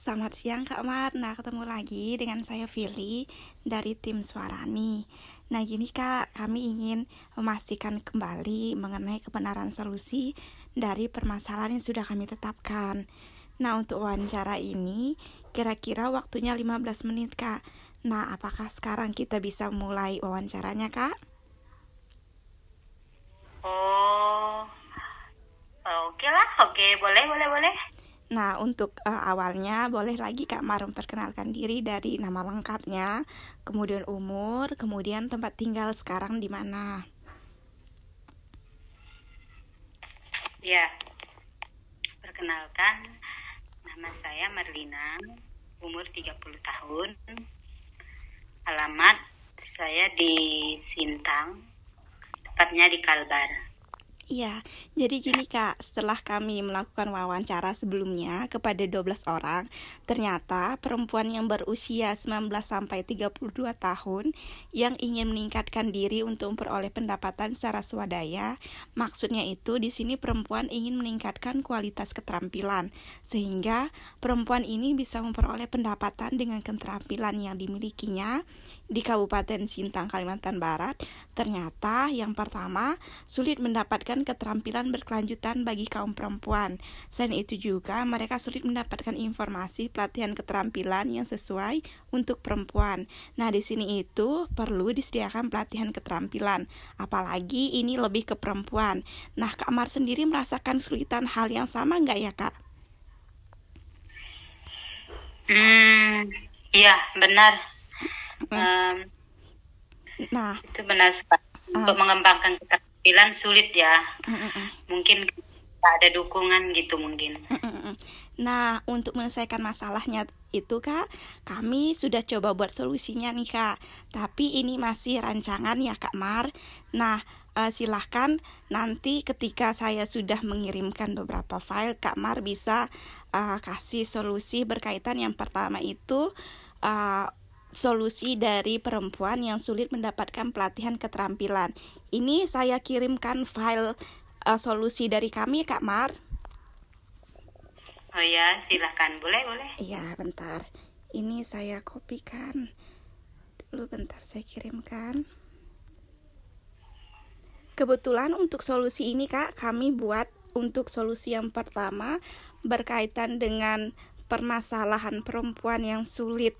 Selamat siang Kak Mar. Nah, ketemu lagi dengan saya Fili dari tim Suarani. Nah, gini Kak, kami ingin memastikan kembali mengenai kebenaran solusi dari permasalahan yang sudah kami tetapkan. Nah, untuk wawancara ini kira-kira waktunya 15 menit Kak. Nah, apakah sekarang kita bisa mulai wawancaranya Kak? Oh, oke lah, oke, boleh, boleh, boleh. Nah, untuk uh, awalnya boleh lagi Kak Mar memperkenalkan diri dari nama lengkapnya, kemudian umur, kemudian tempat tinggal sekarang di mana. Ya, perkenalkan, nama saya Marlina, umur 30 tahun, alamat saya di Sintang, tepatnya di Kalbar. Iya, jadi gini Kak, setelah kami melakukan wawancara sebelumnya kepada 12 orang, ternyata perempuan yang berusia 19 sampai 32 tahun yang ingin meningkatkan diri untuk memperoleh pendapatan secara swadaya, maksudnya itu di sini perempuan ingin meningkatkan kualitas keterampilan sehingga perempuan ini bisa memperoleh pendapatan dengan keterampilan yang dimilikinya di Kabupaten Sintang, Kalimantan Barat, ternyata yang pertama sulit mendapatkan keterampilan berkelanjutan bagi kaum perempuan. Selain itu juga mereka sulit mendapatkan informasi pelatihan keterampilan yang sesuai untuk perempuan. Nah, di sini itu perlu disediakan pelatihan keterampilan, apalagi ini lebih ke perempuan. Nah, Kak Mar sendiri merasakan kesulitan hal yang sama nggak ya, Kak? Hmm, iya benar um, nah itu benar sekali uh, untuk mengembangkan keterampilan sulit ya. Mungkin tak ada dukungan gitu mungkin. Nah untuk menyelesaikan masalahnya itu kak kami sudah coba buat solusinya nih kak. Tapi ini masih rancangan ya kak Mar. Nah uh, silahkan nanti ketika saya sudah mengirimkan beberapa file Kak Mar bisa uh, kasih solusi berkaitan yang pertama itu uh, solusi dari perempuan yang sulit mendapatkan pelatihan keterampilan. Ini saya kirimkan file uh, solusi dari kami, Kak Mar. Oh ya, silahkan. Boleh, boleh. Iya, bentar. Ini saya kopikan. Dulu bentar saya kirimkan. Kebetulan untuk solusi ini, Kak, kami buat untuk solusi yang pertama berkaitan dengan permasalahan perempuan yang sulit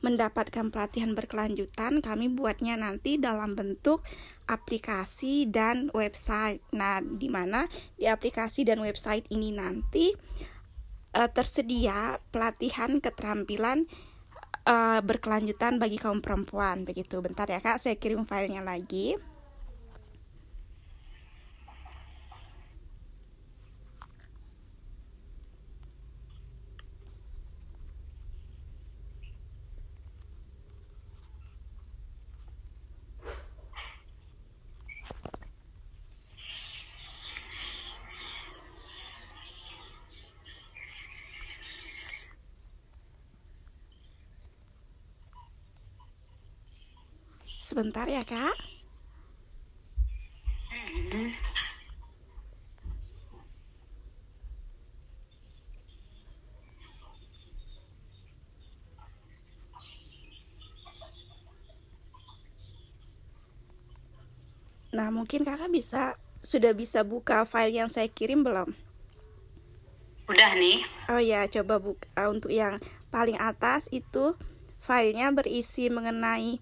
mendapatkan pelatihan berkelanjutan, kami buatnya nanti dalam bentuk aplikasi dan website. Nah, di mana di aplikasi dan website ini nanti uh, tersedia pelatihan keterampilan uh, berkelanjutan bagi kaum perempuan. Begitu. Bentar ya, Kak, saya kirim filenya lagi. Sebentar ya, Kak. Nah, mungkin kakak bisa sudah bisa buka file yang saya kirim belum? Udah nih. Oh ya, coba buka untuk yang paling atas itu filenya berisi mengenai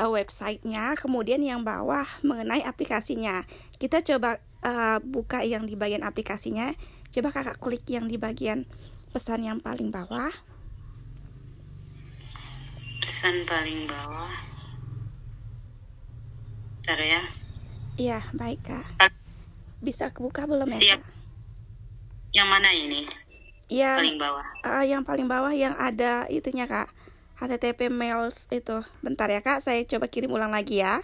uh, websitenya, kemudian yang bawah mengenai aplikasinya. Kita coba uh, buka yang di bagian aplikasinya. Coba kakak klik yang di bagian pesan yang paling bawah. Pesan paling bawah. Bentar ya. Iya, baik kak. Bisa kebuka belum ya? Siap. Yang mana ini? Yang paling bawah. Uh, yang paling bawah yang ada itunya kak HTTP mails itu. Bentar ya kak, saya coba kirim ulang lagi ya.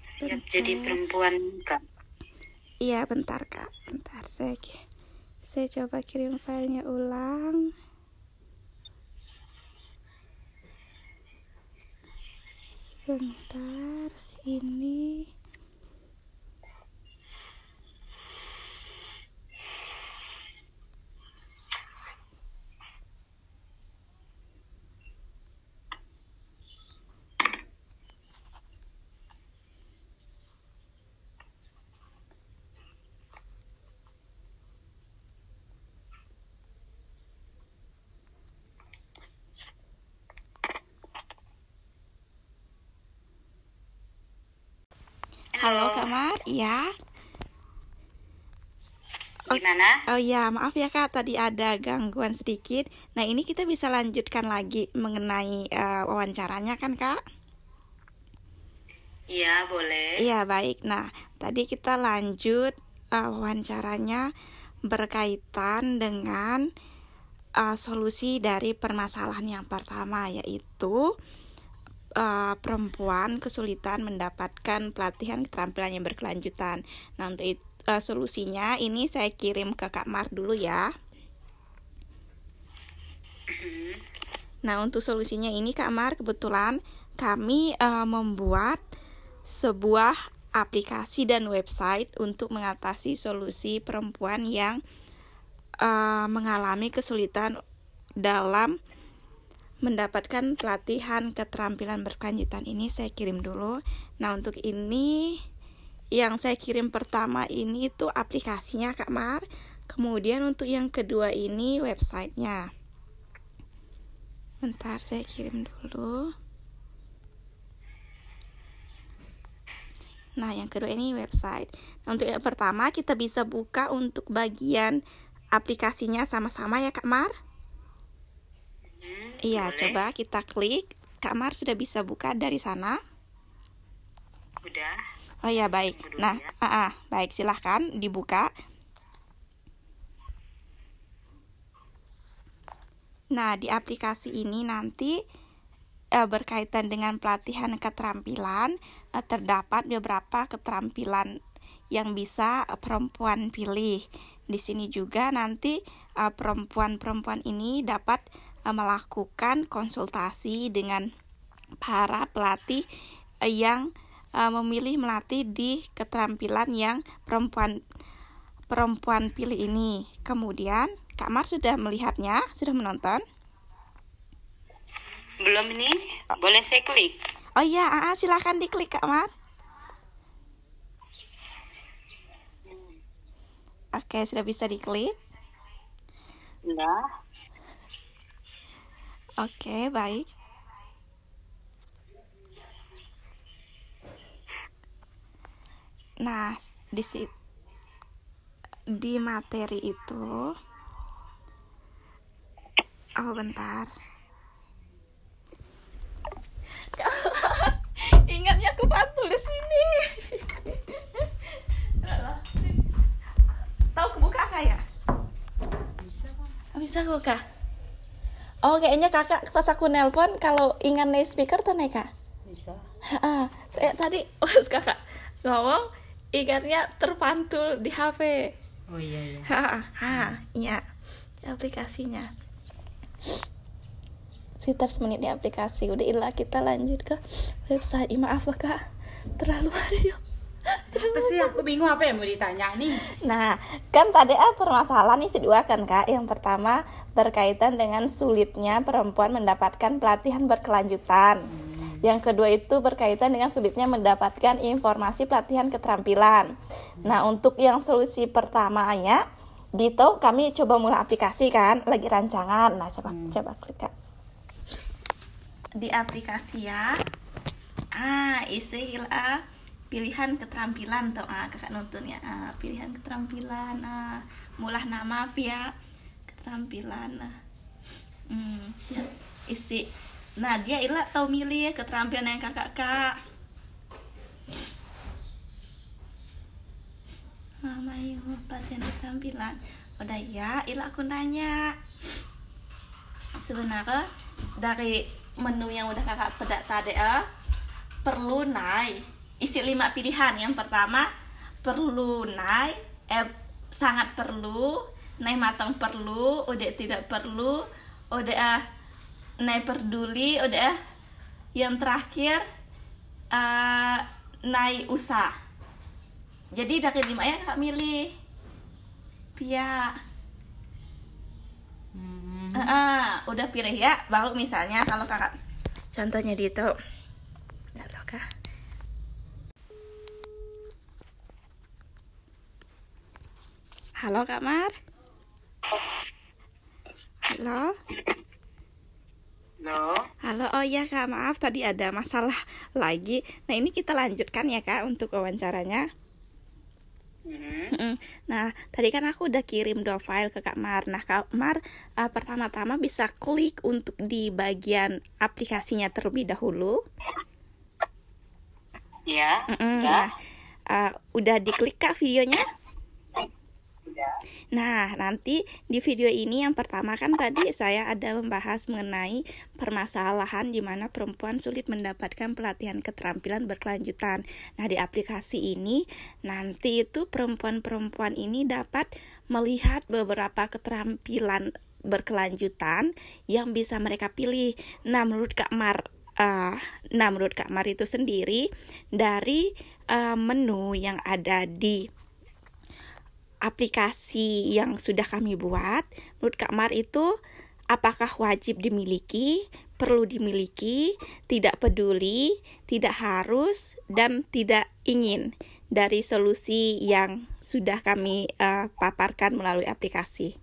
Siap jadi perempuan kak. Iya bentar kak, bentar saya saya coba kirim filenya ulang. Bentar, ini Kak Mar? Iya. Gimana? Oh, oh ya, maaf ya Kak, tadi ada gangguan sedikit. Nah, ini kita bisa lanjutkan lagi mengenai uh, wawancaranya kan Kak? Iya, boleh. Iya, baik. Nah, tadi kita lanjut uh, wawancaranya berkaitan dengan uh, solusi dari permasalahan yang pertama yaitu uh, perempuan kesulitan mendapatkan pelatihan keterampilan yang berkelanjutan. Nah, untuk itu, uh, solusinya ini saya kirim ke Kak Mar dulu ya. Mm-hmm. Nah, untuk solusinya ini Kak Mar kebetulan kami uh, membuat sebuah aplikasi dan website untuk mengatasi solusi perempuan yang uh, mengalami kesulitan dalam mendapatkan pelatihan keterampilan berkelanjutan ini saya kirim dulu. Nah, untuk ini yang saya kirim pertama ini itu aplikasinya Kak Mar. Kemudian untuk yang kedua ini websitenya. Bentar saya kirim dulu. Nah, yang kedua ini website. Nah, untuk yang pertama kita bisa buka untuk bagian aplikasinya sama-sama ya Kak Mar. Iya, coba kita klik. Kak Mar sudah bisa buka dari sana. Udah. Oh ya baik. Nah, ya. uh -uh, baik silahkan dibuka. Nah, di aplikasi ini nanti uh, berkaitan dengan pelatihan keterampilan uh, terdapat beberapa keterampilan yang bisa perempuan pilih. Di sini juga nanti perempuan-perempuan uh, ini dapat uh, melakukan konsultasi dengan para pelatih uh, yang uh, memilih melatih di keterampilan yang perempuan perempuan pilih ini. Kemudian Kak Mar sudah melihatnya, sudah menonton? Belum ini, boleh saya klik? Oh iya, uh, silakan diklik Kak Mar. Oke, sudah bisa diklik? Sudah. Oke, baik. Nah, di di materi itu Oh, bentar. Ingatnya aku pantul di sini. Tahu kebuka nggak ya? Bisa, Bisa buka. Oh kayaknya kakak pas aku nelpon kalau ingat nih speaker tuh nih kak. Bisa. Ah, saya tadi oh kakak ngomong ingatnya terpantul di HP. Oh iya iya. Ha, ha, iya aplikasinya. Sekitar semenit di aplikasi. Udah ilah kita lanjut ke website. Maaf kak, terlalu ayo. Apa sih aku bingung apa yang mau ditanya nih? Nah, kan tadi ah, permasalahan isi dua kan kak. Yang pertama berkaitan dengan sulitnya perempuan mendapatkan pelatihan berkelanjutan. Hmm. Yang kedua itu berkaitan dengan sulitnya mendapatkan informasi pelatihan keterampilan. Hmm. Nah, untuk yang solusi pertamanya, Dito kami coba mulai aplikasi kan, lagi rancangan. Nah, coba hmm. coba klik kak. Di aplikasi ya. Ah, isi lah pilihan keterampilan tuh ah kakak nonton ya. Ah, pilihan keterampilan ah mulah nama via keterampilan ah. hmm, ya, isi. Nah dia ilah tahu milih keterampilan yang kakak kak. Mama yuk pelatihan keterampilan. Udah ya ilah aku nanya. Sebenarnya dari menu yang udah kakak pedak tadi ah perlu naik isi lima pilihan. Yang pertama perlu naik eh, sangat perlu naik matang perlu udah tidak perlu udah ah naik peduli udah ah. Yang terakhir uh, naik usah jadi dari lima ya kak milih. Pia. Hmm. uh, uh, udah pilih ya. Baru misalnya kalau kakak. Contohnya di itu Halo kak Halo Kak Mar. Halo. Halo. Halo. Oh ya kak, maaf tadi ada masalah lagi. Nah ini kita lanjutkan ya kak untuk wawancaranya. Hmm. Nah, tadi kan aku udah kirim dua file ke Kak Mar. Nah, Kak Mar uh, pertama-tama bisa klik untuk di bagian aplikasinya terlebih dahulu. Ya. Mm -mm, ya. Nah, uh, udah diklik Kak videonya? Nah, nanti di video ini yang pertama kan tadi saya ada membahas mengenai permasalahan di mana perempuan sulit mendapatkan pelatihan keterampilan berkelanjutan. Nah, di aplikasi ini nanti itu perempuan-perempuan ini dapat melihat beberapa keterampilan berkelanjutan yang bisa mereka pilih. Nah, menurut Kak Mar uh, nah menurut Kak Mar itu sendiri dari uh, menu yang ada di aplikasi yang sudah kami buat, menurut Kak Mar itu apakah wajib dimiliki, perlu dimiliki, tidak peduli, tidak harus, dan tidak ingin dari solusi yang sudah kami uh, paparkan melalui aplikasi.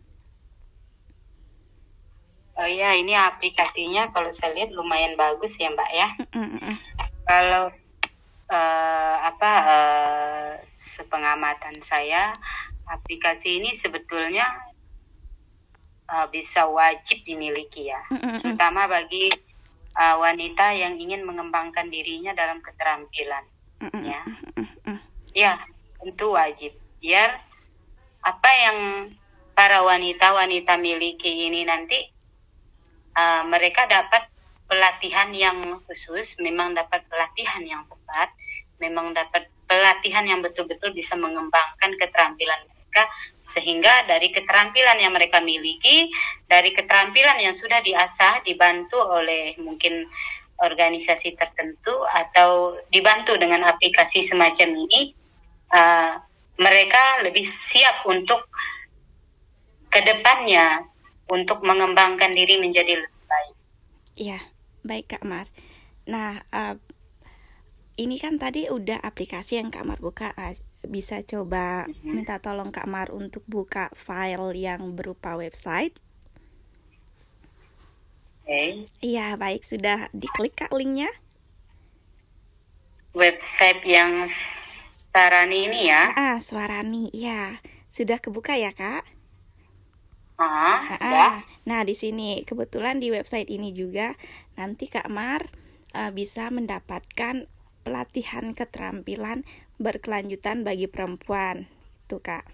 Oh ya, ini aplikasinya kalau saya lihat lumayan bagus ya Mbak ya. Kalau uh, apa uh, sepengamatan saya aplikasi ini sebetulnya uh, bisa wajib dimiliki ya, terutama bagi uh, wanita yang ingin mengembangkan dirinya dalam keterampilan. Ya, ya tentu wajib. Biar apa yang para wanita-wanita miliki ini nanti uh, mereka dapat pelatihan yang khusus, memang dapat pelatihan yang tepat, memang dapat pelatihan yang betul-betul bisa mengembangkan keterampilan mereka sehingga dari keterampilan yang mereka miliki, dari keterampilan yang sudah diasah dibantu oleh mungkin organisasi tertentu atau dibantu dengan aplikasi semacam ini, uh, mereka lebih siap untuk ke depannya untuk mengembangkan diri menjadi lebih baik. Iya, baik Kak Mar. Nah, uh, ini kan tadi udah aplikasi yang Kak Mar buka. Bisa coba mm-hmm. minta tolong Kak Mar untuk buka file yang berupa website. Oke. Okay. Iya, baik sudah diklik Kak linknya. Website yang Suarani ini ya? Ah, Suarani, ya. Sudah kebuka ya, Kak? Ah, ah, ya. Nah, di sini kebetulan di website ini juga nanti Kak Mar uh, bisa mendapatkan pelatihan keterampilan berkelanjutan bagi perempuan itu kak.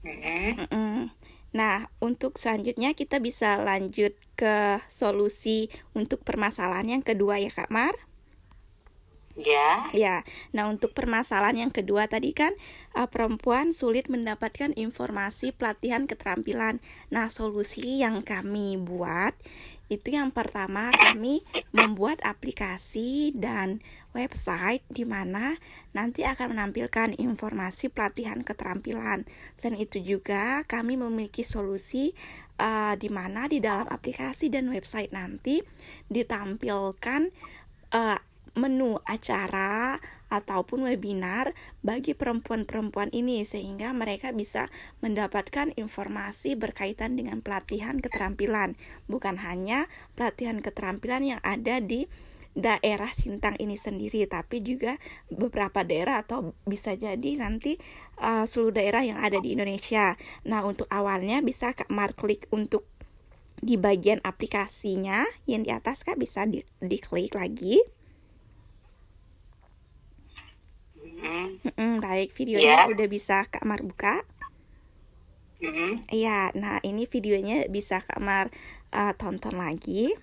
Mm -mm. Nah, untuk selanjutnya kita bisa lanjut ke solusi untuk permasalahan yang kedua ya Kak Mar. Ya. Ya. Nah, untuk permasalahan yang kedua tadi kan uh, perempuan sulit mendapatkan informasi pelatihan keterampilan. Nah, solusi yang kami buat itu yang pertama kami membuat aplikasi dan website di mana nanti akan menampilkan informasi pelatihan keterampilan. Selain itu juga kami memiliki solusi uh, di mana di dalam aplikasi dan website nanti ditampilkan uh, menu acara ataupun webinar bagi perempuan-perempuan ini sehingga mereka bisa mendapatkan informasi berkaitan dengan pelatihan keterampilan bukan hanya pelatihan keterampilan yang ada di daerah Sintang ini sendiri tapi juga beberapa daerah atau bisa jadi nanti uh, seluruh daerah yang ada di Indonesia. Nah, untuk awalnya bisa Kak Mar klik untuk di bagian aplikasinya yang di atas Kak bisa di diklik lagi. Mm-mm, baik, videonya yeah. udah bisa Kak Mar buka. Iya, mm-hmm. nah ini videonya bisa Kak Mar uh, tonton lagi.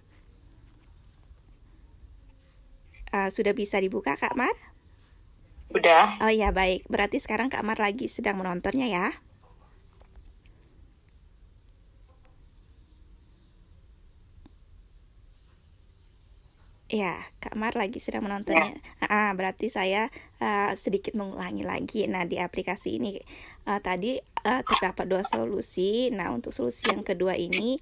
Uh, sudah bisa dibuka Kak Mar? Udah. Oh iya baik, berarti sekarang Kak Mar lagi sedang menontonnya ya. Ya, Kak Mar lagi sedang menontonnya. Ya. Ah, berarti saya uh, sedikit mengulangi lagi. Nah, di aplikasi ini uh, tadi uh, terdapat dua solusi. Nah, untuk solusi yang kedua ini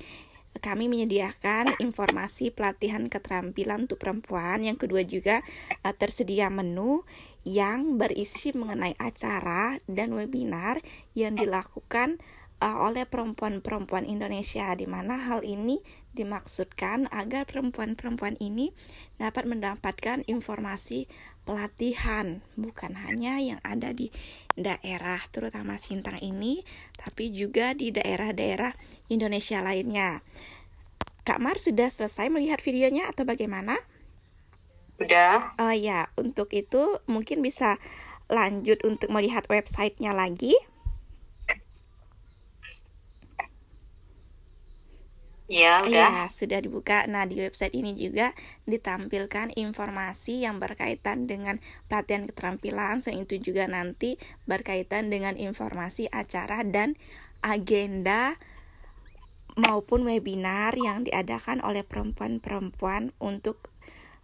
kami menyediakan informasi pelatihan keterampilan untuk perempuan. Yang kedua juga uh, tersedia menu yang berisi mengenai acara dan webinar yang dilakukan uh, oleh perempuan-perempuan Indonesia di mana hal ini dimaksudkan agar perempuan-perempuan ini dapat mendapatkan informasi pelatihan bukan hanya yang ada di daerah terutama Sintang ini tapi juga di daerah-daerah Indonesia lainnya. Kak Mar sudah selesai melihat videonya atau bagaimana? Sudah. Oh ya, untuk itu mungkin bisa lanjut untuk melihat websitenya lagi. Ya, udah. Ya, sudah dibuka. Nah, di website ini juga ditampilkan informasi yang berkaitan dengan pelatihan keterampilan, selain itu juga nanti berkaitan dengan informasi acara dan agenda maupun webinar yang diadakan oleh perempuan-perempuan untuk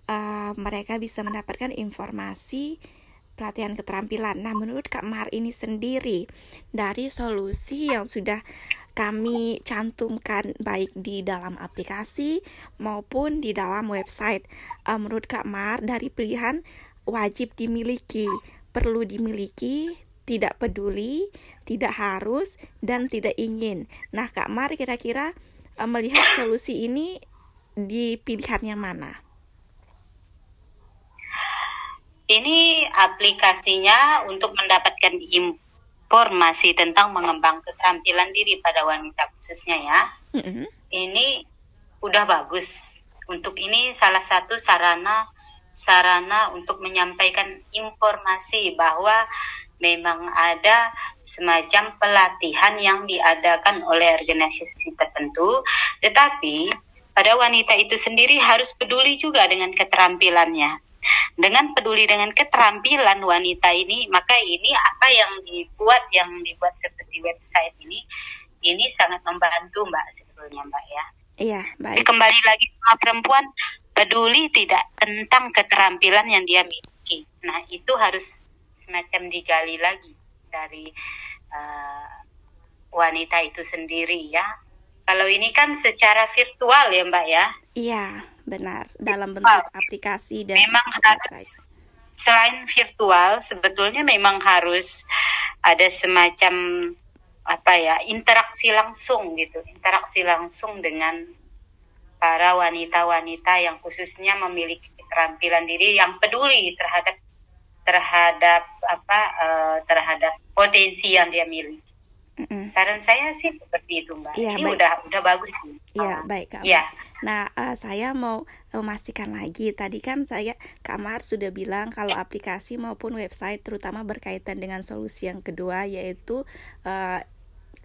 uh, mereka bisa mendapatkan informasi pelatihan keterampilan. Nah, menurut Kak Mar ini sendiri dari solusi yang sudah kami cantumkan baik di dalam aplikasi maupun di dalam website. Uh, menurut Kak Mar, dari pilihan wajib dimiliki, perlu dimiliki, tidak peduli, tidak harus, dan tidak ingin. Nah, Kak Mar kira-kira uh, melihat solusi ini di pilihannya mana? Ini aplikasinya untuk mendapatkan informasi tentang mengembang keterampilan diri pada wanita khususnya ya. Mm-hmm. Ini udah bagus. Untuk ini salah satu sarana sarana untuk menyampaikan informasi bahwa memang ada semacam pelatihan yang diadakan oleh organisasi tertentu, tetapi pada wanita itu sendiri harus peduli juga dengan keterampilannya dengan peduli dengan keterampilan wanita ini maka ini apa yang dibuat yang dibuat seperti website ini ini sangat membantu mbak sebetulnya mbak ya. Iya baik. Kembali lagi sama perempuan peduli tidak tentang keterampilan yang dia miliki. Nah itu harus semacam digali lagi dari uh, wanita itu sendiri ya. Kalau ini kan secara virtual ya mbak ya. Iya benar dalam bentuk aplikasi dan memang harus selain virtual sebetulnya memang harus ada semacam apa ya interaksi langsung gitu. Interaksi langsung dengan para wanita-wanita yang khususnya memiliki keterampilan diri yang peduli terhadap terhadap apa uh, terhadap potensi yang dia miliki Mm-mm. Saran saya sih seperti itu, Mbak. Ya, Ini baik. udah udah bagus sih. Iya, uh, baik, Kak. Ya. Nah, uh, saya mau memastikan lagi. Tadi kan saya Kamar sudah bilang kalau aplikasi maupun website terutama berkaitan dengan solusi yang kedua yaitu uh,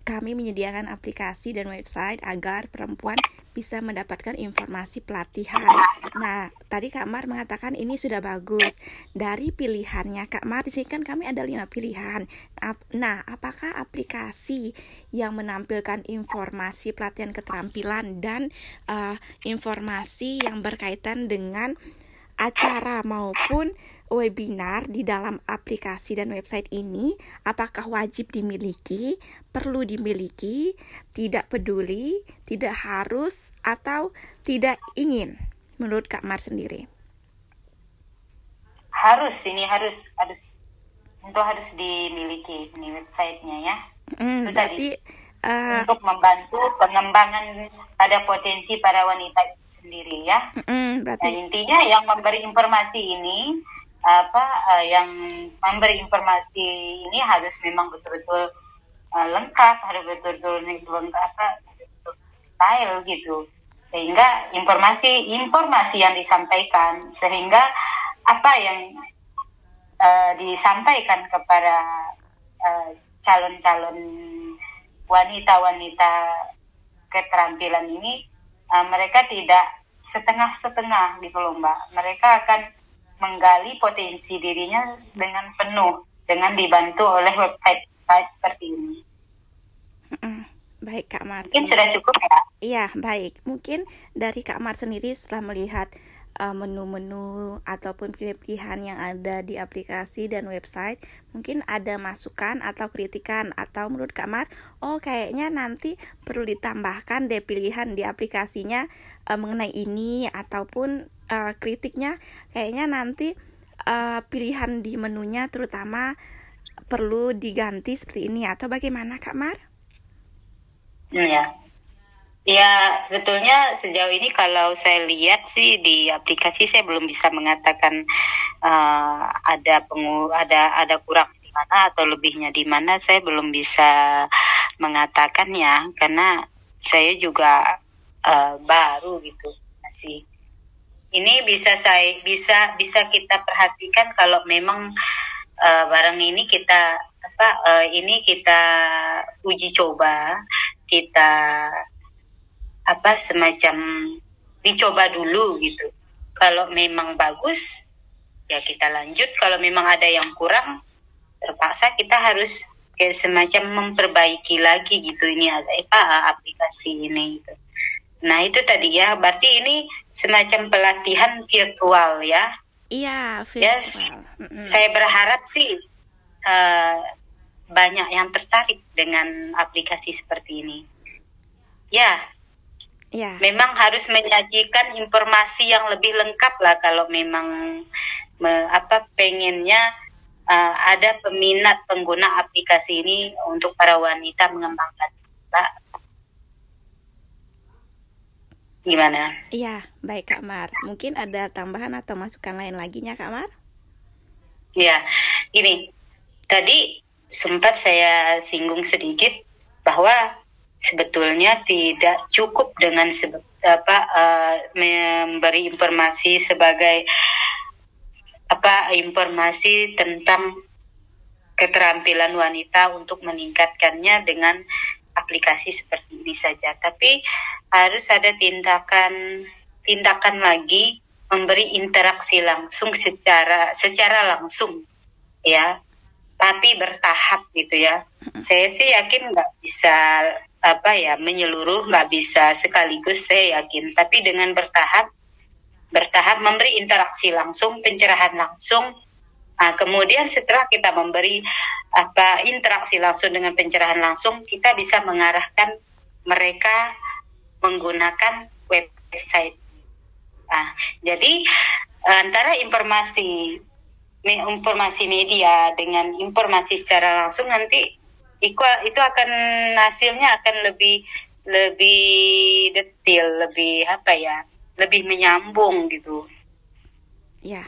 kami menyediakan aplikasi dan website agar perempuan bisa mendapatkan informasi pelatihan. Nah, tadi Kak Mar mengatakan ini sudah bagus. Dari pilihannya Kak Mar, di sini kan kami ada lima pilihan. Nah, apakah aplikasi yang menampilkan informasi pelatihan keterampilan dan uh, informasi yang berkaitan dengan acara maupun webinar di dalam aplikasi dan website ini apakah wajib dimiliki, perlu dimiliki, tidak peduli, tidak harus atau tidak ingin menurut Kak Mar sendiri? Harus ini harus harus untuk harus dimiliki ini websitenya ya. Mm, berarti uh, untuk membantu pengembangan pada potensi para wanita itu sendiri ya. Mm, berarti nah, intinya yang memberi informasi ini apa uh, yang memberi informasi ini harus memang betul-betul uh, lengkap harus betul-betul lengkap apa detail gitu sehingga informasi informasi yang disampaikan sehingga apa yang uh, disampaikan kepada calon-calon wanita-wanita keterampilan ini uh, mereka tidak setengah-setengah gitu loh mbak mereka akan menggali potensi dirinya dengan penuh dengan dibantu oleh website website seperti ini. Baik Kak Mar. Mungkin sudah cukup ya? Iya baik. Mungkin dari Kak Mar sendiri setelah melihat menu-menu ataupun pilihan yang ada di aplikasi dan website mungkin ada masukan atau kritikan atau menurut Kamar oh kayaknya nanti perlu ditambahkan deh pilihan di aplikasinya uh, mengenai ini ataupun uh, kritiknya kayaknya nanti uh, pilihan di menunya terutama perlu diganti seperti ini atau bagaimana Kak Mar? Hmm, ya. Ya, sebetulnya sejauh ini kalau saya lihat sih di aplikasi saya belum bisa mengatakan uh, ada pengu ada ada kurang di mana atau lebihnya di mana. Saya belum bisa mengatakan ya karena saya juga uh, baru gitu masih. Ini bisa saya bisa bisa kita perhatikan kalau memang uh, barang ini kita apa uh, ini kita uji coba kita apa semacam dicoba dulu gitu. Kalau memang bagus ya kita lanjut. Kalau memang ada yang kurang terpaksa kita harus kayak semacam memperbaiki lagi gitu ini ada apa aplikasi ini gitu. Nah itu tadi ya berarti ini semacam pelatihan virtual ya. Iya virtual. Yes, mm -hmm. saya berharap sih uh, banyak yang tertarik dengan aplikasi seperti ini. Ya, Ya. Memang harus menyajikan informasi yang lebih lengkap lah kalau memang me, apa pengennya uh, ada peminat pengguna aplikasi ini untuk para wanita mengembangkan Mbak. Gimana? Iya, baik Kak Mar. Mungkin ada tambahan atau masukan lain lagi ya Kak Mar? Iya, ini tadi sempat saya singgung sedikit bahwa sebetulnya tidak cukup dengan sebe apa uh, memberi informasi sebagai apa informasi tentang keterampilan wanita untuk meningkatkannya dengan aplikasi seperti ini saja. Tapi harus ada tindakan tindakan lagi memberi interaksi langsung secara secara langsung ya. Tapi bertahap gitu ya. Saya sih yakin nggak bisa apa ya menyeluruh nggak bisa sekaligus saya yakin. Tapi dengan bertahap bertahap memberi interaksi langsung pencerahan langsung nah, kemudian setelah kita memberi apa interaksi langsung dengan pencerahan langsung kita bisa mengarahkan mereka menggunakan website. Nah, jadi antara informasi informasi media dengan informasi secara langsung nanti equal itu akan hasilnya akan lebih lebih detail, lebih apa ya, lebih menyambung gitu. Ya.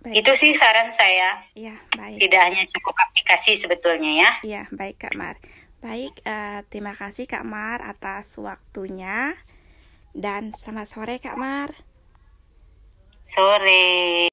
Baik. Itu sih saran saya. Ya, baik. Tidak hanya cukup aplikasi sebetulnya ya. Ya, baik Kak Mar. Baik, uh, terima kasih Kak Mar atas waktunya dan selamat sore Kak Mar. Sore.